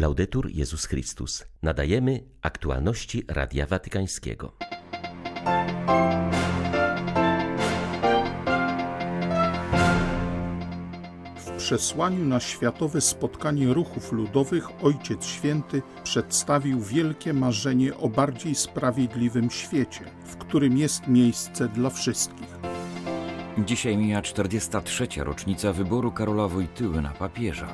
Laudetur Jezus Chrystus. Nadajemy aktualności Radia Watykańskiego. W przesłaniu na Światowe Spotkanie Ruchów Ludowych Ojciec Święty przedstawił wielkie marzenie o bardziej sprawiedliwym świecie, w którym jest miejsce dla wszystkich. Dzisiaj mija 43. rocznica wyboru Karola Wojtyły na papieża.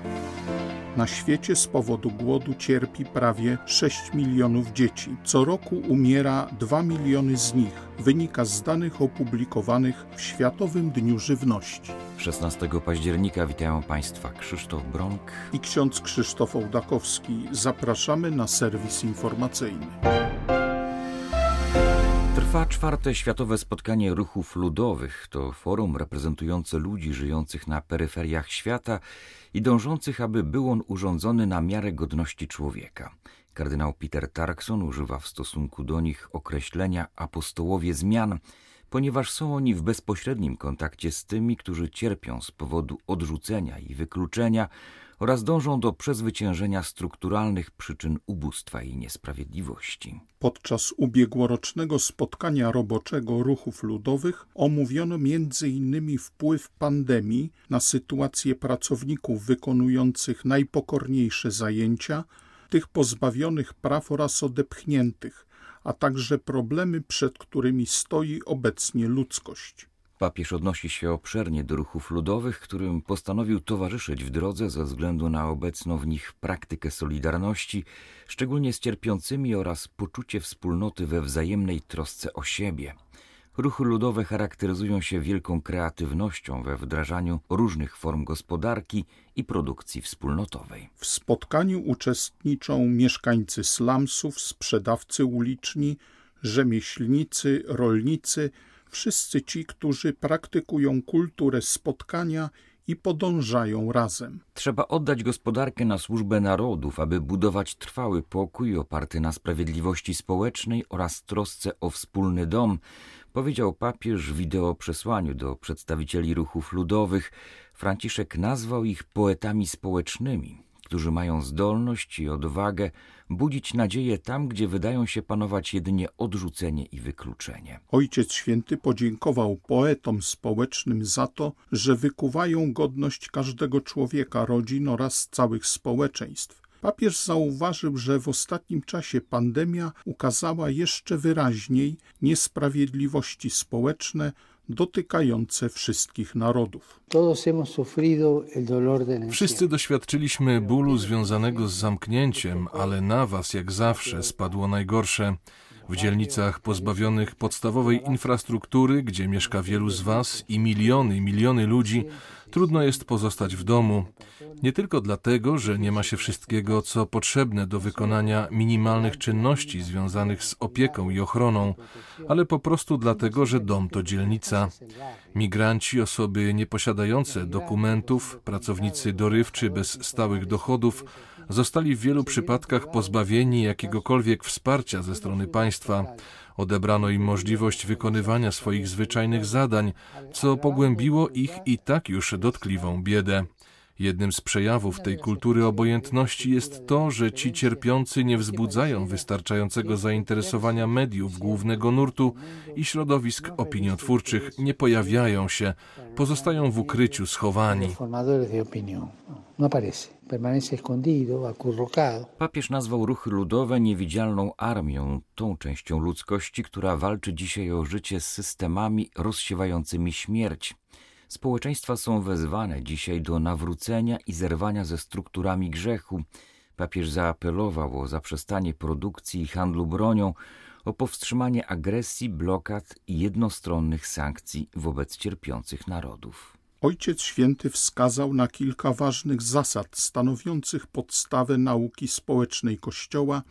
Na świecie z powodu głodu cierpi prawie 6 milionów dzieci. Co roku umiera 2 miliony z nich. Wynika z danych opublikowanych w Światowym Dniu Żywności. 16 października witają Państwa Krzysztof Bronk i ksiądz Krzysztof Ołdakowski. Zapraszamy na serwis informacyjny. Trwa czwarte światowe spotkanie ruchów ludowych. To forum reprezentujące ludzi żyjących na peryferiach świata i dążących, aby był on urządzony na miarę godności człowieka. Kardynał Peter Tarkson używa w stosunku do nich określenia apostołowie zmian, ponieważ są oni w bezpośrednim kontakcie z tymi, którzy cierpią z powodu odrzucenia i wykluczenia oraz dążą do przezwyciężenia strukturalnych przyczyn ubóstwa i niesprawiedliwości. Podczas ubiegłorocznego spotkania roboczego ruchów ludowych omówiono m.in. wpływ pandemii na sytuację pracowników wykonujących najpokorniejsze zajęcia, tych pozbawionych praw oraz odepchniętych, a także problemy, przed którymi stoi obecnie ludzkość. Papież odnosi się obszernie do ruchów ludowych, którym postanowił towarzyszyć w drodze ze względu na obecną w nich praktykę solidarności, szczególnie z cierpiącymi oraz poczucie wspólnoty we wzajemnej trosce o siebie. Ruchy ludowe charakteryzują się wielką kreatywnością we wdrażaniu różnych form gospodarki i produkcji wspólnotowej. W spotkaniu uczestniczą mieszkańcy slumsów, sprzedawcy uliczni, rzemieślnicy, rolnicy, wszyscy ci, którzy praktykują kulturę spotkania i podążają razem. Trzeba oddać gospodarkę na służbę narodów, aby budować trwały pokój oparty na sprawiedliwości społecznej oraz trosce o wspólny dom, powiedział papież w wideoprzesłaniu do przedstawicieli ruchów ludowych. Franciszek nazwał ich poetami społecznymi, którzy mają zdolność i odwagę budzić nadzieję tam, gdzie wydają się panować jedynie odrzucenie i wykluczenie. Ojciec Święty podziękował poetom społecznym za to, że wykuwają godność każdego człowieka, rodzin oraz całych społeczeństw. Papież zauważył, że w ostatnim czasie pandemia ukazała jeszcze wyraźniej niesprawiedliwości społeczne, dotykające wszystkich narodów. Wszyscy doświadczyliśmy bólu związanego z zamknięciem, ale na Was, jak zawsze, spadło najgorsze. W dzielnicach pozbawionych podstawowej infrastruktury, gdzie mieszka wielu z Was i miliony, miliony ludzi, trudno jest pozostać w domu. Nie tylko dlatego, że nie ma się wszystkiego, co potrzebne do wykonania minimalnych czynności związanych z opieką i ochroną, ale po prostu dlatego, że dom to dzielnica. Migranci, osoby nieposiadające dokumentów, pracownicy dorywczy bez stałych dochodów, zostali w wielu przypadkach pozbawieni jakiegokolwiek wsparcia ze strony państwa. Odebrano im możliwość wykonywania swoich zwyczajnych zadań, co pogłębiło ich i tak już dotkliwą biedę. Jednym z przejawów tej kultury obojętności jest to, że ci cierpiący nie wzbudzają wystarczającego zainteresowania mediów głównego nurtu i środowisk opiniotwórczych, nie pojawiają się, pozostają w ukryciu schowani. Papież nazwał ruchy ludowe niewidzialną armią, tą częścią ludzkości, która walczy dzisiaj o życie z systemami rozsiewającymi śmierć. Społeczeństwa są wezwane dzisiaj do nawrócenia i zerwania ze strukturami grzechu. Papież zaapelował o zaprzestanie produkcji i handlu bronią, o powstrzymanie agresji, blokad i jednostronnych sankcji wobec cierpiących narodów. Ojciec Święty wskazał na kilka ważnych zasad stanowiących podstawę nauki społecznej Kościoła,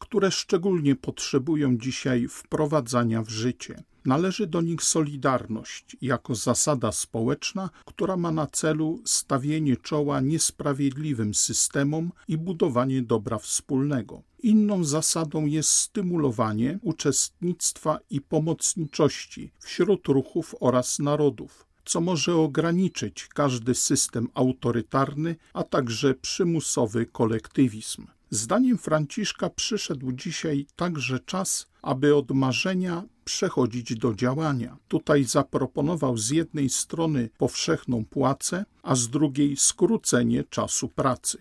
które szczególnie potrzebują dzisiaj wprowadzania w życie. Należy do nich solidarność jako zasada społeczna, która ma na celu stawienie czoła niesprawiedliwym systemom i budowanie dobra wspólnego. Inną zasadą jest stymulowanie uczestnictwa i pomocniczości wśród ruchów oraz narodów. co może ograniczyć każdy system autorytarny, a także przymusowy kolektywizm. Zdaniem Franciszka przyszedł dzisiaj także czas, aby od marzenia przechodzić do działania. Tutaj zaproponował z jednej strony powszechną płacę, a z drugiej skrócenie czasu pracy.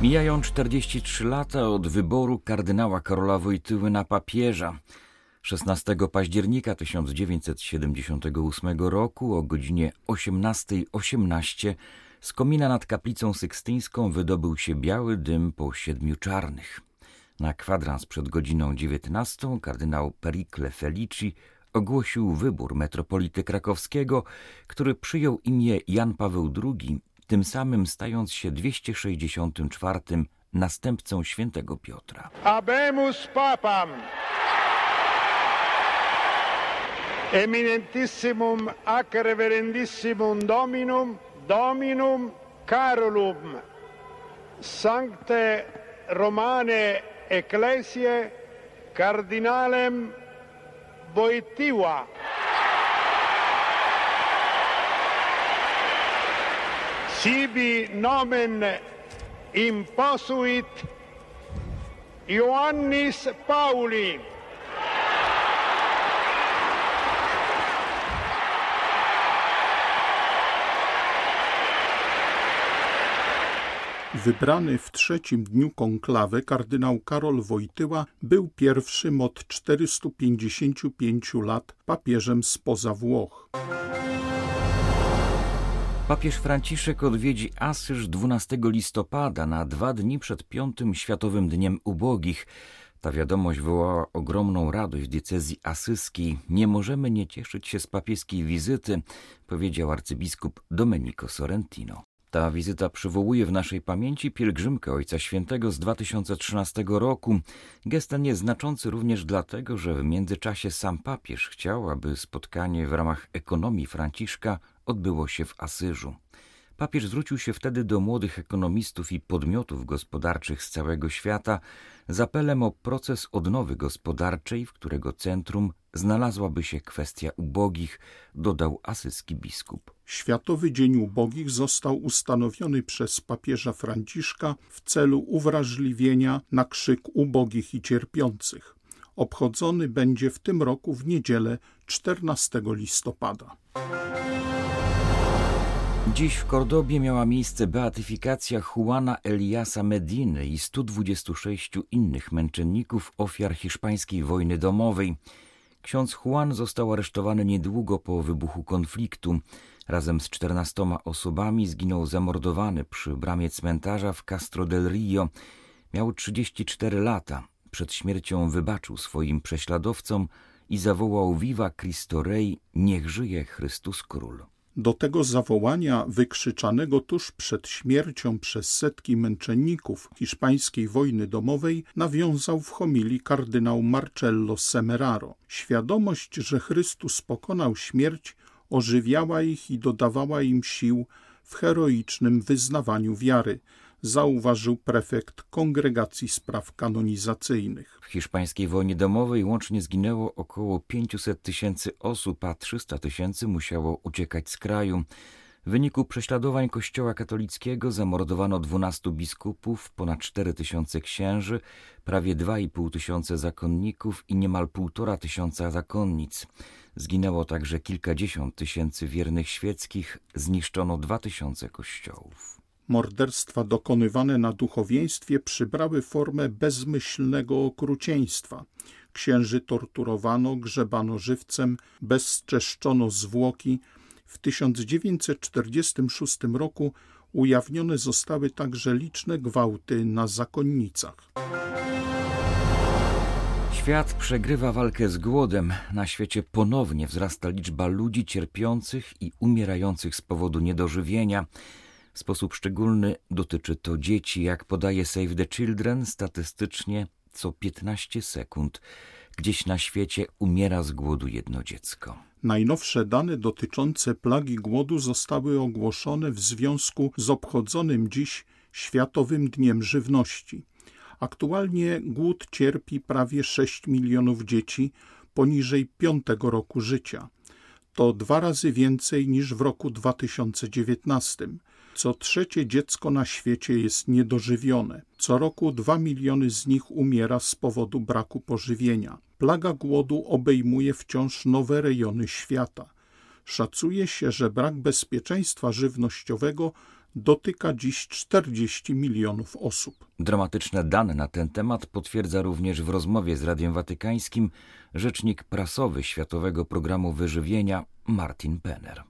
Mijają 43 lata od wyboru kardynała Karola Wojtyły na papieża. 16 października 1978 roku o godzinie 18.18 .18 z komina nad kaplicą sykstyńską wydobył się biały dym po siedmiu czarnych. Na kwadrans przed godziną 19 kardynał Pericle Felici ogłosił wybór metropolity krakowskiego, który przyjął imię Jan Paweł II, tym samym stając się 264 następcą świętego Piotra. Abemus papam eminentissimum ac reverendissimum dominum Dominum Carolum Sancte Romane Ecclesiae Cardinalem Boitiva. Sibi nomen imposuit Ioannis Pauli. Wybrany w trzecim dniu konklawy kardynał Karol Wojtyła był pierwszym od 455 lat papieżem spoza Włoch. Papież Franciszek odwiedzi Asyż 12 listopada na dwa dni przed piątym Światowym Dniem Ubogich. Ta wiadomość wywołała ogromną radość diecezji asyskiej. Nie możemy nie cieszyć się z papieskiej wizyty, powiedział arcybiskup Domenico Sorrentino. Ta wizyta przywołuje w naszej pamięci pielgrzymkę Ojca Świętego z 2013 roku. Gest ten jest znaczący również dlatego, że w międzyczasie sam papież chciał, aby spotkanie w ramach ekonomii Franciszka odbyło się w Asyżu. Papież zwrócił się wtedy do młodych ekonomistów i podmiotów gospodarczych z całego świata z apelem o proces odnowy gospodarczej, w którego centrum znalazłaby się kwestia ubogich, dodał asyski biskup. Światowy Dzień Ubogich został ustanowiony przez papieża Franciszka w celu uwrażliwienia na krzyk ubogich i cierpiących. Obchodzony będzie w tym roku w niedzielę 14 listopada. Dziś w Kordobie miała miejsce beatyfikacja Juana Eliasa Mediny i 126 innych męczenników ofiar hiszpańskiej wojny domowej. Ksiądz Juan został aresztowany niedługo po wybuchu konfliktu. Razem z 14 osobami zginął zamordowany przy bramie cmentarza w Castro del Rio. Miał 34 lata. Przed śmiercią wybaczył swoim prześladowcom i zawołał Viva Cristo Rey, niech żyje Chrystus Król. Do tego zawołania wykrzyczanego tuż przed śmiercią przez setki męczenników hiszpańskiej wojny domowej nawiązał w homilii kardynał Marcello Semeraro. Świadomość, że Chrystus pokonał śmierć, ożywiała ich i dodawała im sił w heroicznym wyznawaniu wiary, zauważył prefekt Kongregacji Spraw Kanonizacyjnych. W hiszpańskiej wojnie domowej łącznie zginęło około 500 tysięcy osób, a 300 tysięcy musiało uciekać z kraju. W wyniku prześladowań Kościoła katolickiego zamordowano 12 biskupów, ponad 4 tysiące księży, prawie 2,5 tysiące zakonników i niemal 1,5 tysiąca zakonnic. Zginęło także kilkadziesiąt tysięcy wiernych świeckich, zniszczono 2 tysiące kościołów. Morderstwa dokonywane na duchowieństwie przybrały formę bezmyślnego okrucieństwa. Księży torturowano, grzebano żywcem, bezczeszczono zwłoki. W 1946 roku ujawnione zostały także liczne gwałty na zakonnicach. Świat przegrywa walkę z głodem. Na świecie ponownie wzrasta liczba ludzi cierpiących i umierających z powodu niedożywienia. W sposób szczególny dotyczy to dzieci. Jak podaje Save the Children, statystycznie co 15 sekund gdzieś na świecie umiera z głodu jedno dziecko. Najnowsze dane dotyczące plagi głodu zostały ogłoszone w związku z obchodzonym dziś Światowym Dniem Żywności. Aktualnie głód cierpi prawie 6 milionów dzieci poniżej piątego roku życia. To dwa razy więcej niż w roku 2019. Co trzecie dziecko na świecie jest niedożywione. Co roku dwa miliony z nich umiera z powodu braku pożywienia. Plaga głodu obejmuje wciąż nowe rejony świata. Szacuje się, że brak bezpieczeństwa żywnościowego dotyka dziś 40 milionów osób. Dramatyczne dane na ten temat potwierdza również w rozmowie z Radiem Watykańskim rzecznik prasowy Światowego Programu Wyżywienia Martin Penner.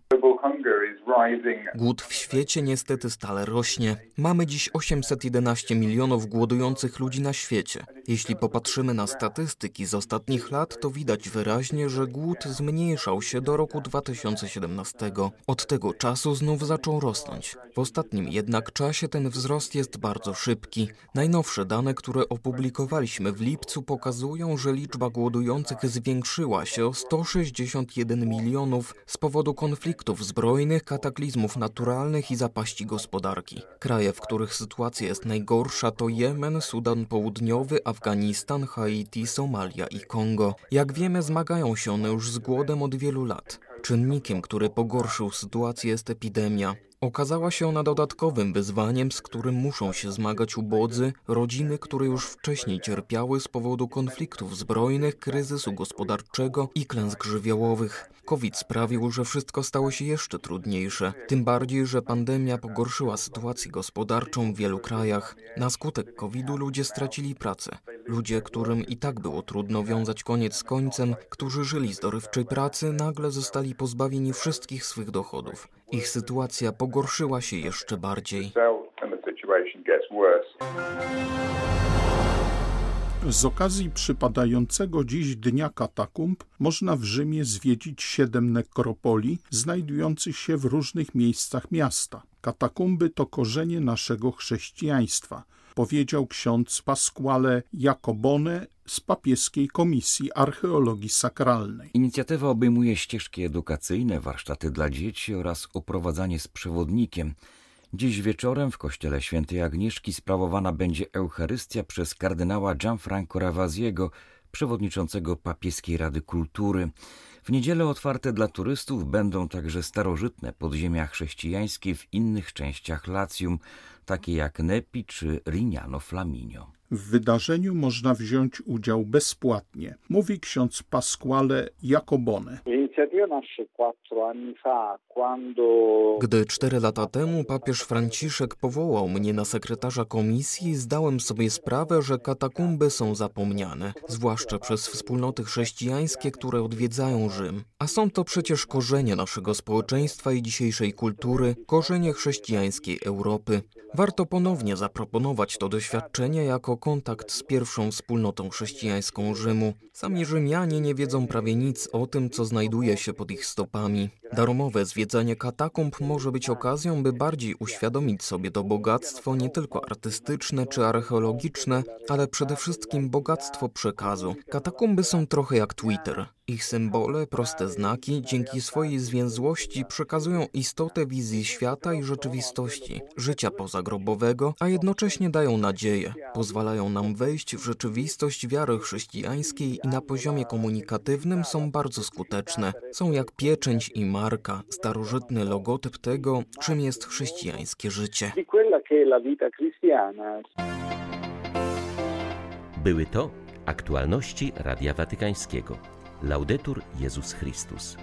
Głód w świecie niestety stale rośnie. Mamy dziś 811 milionów głodujących ludzi na świecie. Jeśli popatrzymy na statystyki z ostatnich lat, to widać wyraźnie, że głód zmniejszał się do roku 2017. Od tego czasu znów zaczął rosnąć. W ostatnim jednak czasie ten wzrost jest bardzo szybki. Najnowsze dane, które opublikowaliśmy w lipcu, pokazują, że liczba głodujących zwiększyła się o 161 milionów z powodu konfliktów zbrojnych, kataklizmów naturalnych i zapaści gospodarki. Kraje, w których sytuacja jest najgorsza, to Jemen, Sudan Południowy, Afganistan, Haiti, Somalia i Kongo. Jak wiemy, zmagają się one już z głodem od wielu lat. Czynnikiem, który pogorszył sytuację jest epidemia. Okazała się ona dodatkowym wyzwaniem, z którym muszą się zmagać ubodzy, rodziny, które już wcześniej cierpiały z powodu konfliktów zbrojnych, kryzysu gospodarczego i klęsk żywiołowych. COVID sprawił, że wszystko stało się jeszcze trudniejsze, tym bardziej, że pandemia pogorszyła sytuację gospodarczą w wielu krajach. Na skutek COVID-u ludzie stracili pracę. Ludzie, którym i tak było trudno wiązać koniec z końcem, którzy żyli z dorywczej pracy, nagle zostali pozbawieni wszystkich swych dochodów. Ich sytuacja pogorszyła się jeszcze bardziej. Z okazji przypadającego dziś Dnia Katakumb można w Rzymie zwiedzić siedem nekropolii znajdujących się w różnych miejscach miasta. Katakumby to korzenie naszego chrześcijaństwa, powiedział ksiądz Pasquale Jacobone z papieskiej Komisji Archeologii Sakralnej. Inicjatywa obejmuje ścieżki edukacyjne, warsztaty dla dzieci oraz oprowadzanie z przewodnikiem. Dziś wieczorem w kościele świętej Agnieszki sprawowana będzie Eucharystia przez kardynała Gianfranco Ravasiego, przewodniczącego papieskiej Rady Kultury. W niedzielę otwarte dla turystów będą także starożytne podziemia chrześcijańskie w innych częściach Lacjum, takie jak Nepi czy Rignano Flaminio. W wydarzeniu można wziąć udział bezpłatnie, mówi ksiądz Pasquale Jacobone. Gdy cztery lata temu papież Franciszek powołał mnie na sekretarza komisji, zdałem sobie sprawę, że katakumby są zapomniane, zwłaszcza przez wspólnoty chrześcijańskie, które odwiedzają Rzym. A są to przecież korzenie naszego społeczeństwa i dzisiejszej kultury, korzenie chrześcijańskiej Europy. Warto ponownie zaproponować to doświadczenie jako kontakt z pierwszą wspólnotą chrześcijańską Rzymu. Sami Rzymianie nie wiedzą prawie nic o tym, co znajduje się pod ich stopami. Darmowe zwiedzanie katakumb może być okazją, by bardziej uświadomić sobie to bogactwo nie tylko artystyczne czy archeologiczne, ale przede wszystkim bogactwo przekazu. Katakumby są trochę jak Twitter. Ich symbole, proste znaki, dzięki swojej zwięzłości przekazują istotę wizji świata i rzeczywistości, życia pozagrobowego, a jednocześnie dają nadzieję, pozwalają nam wejść w rzeczywistość wiary chrześcijańskiej i na poziomie komunikatywnym są bardzo skuteczne. Są jak pieczęć i marka, starożytny logotyp tego, czym jest chrześcijańskie życie. Były to aktualności Radia Watykańskiego. Laudetur Jezus Chrystus.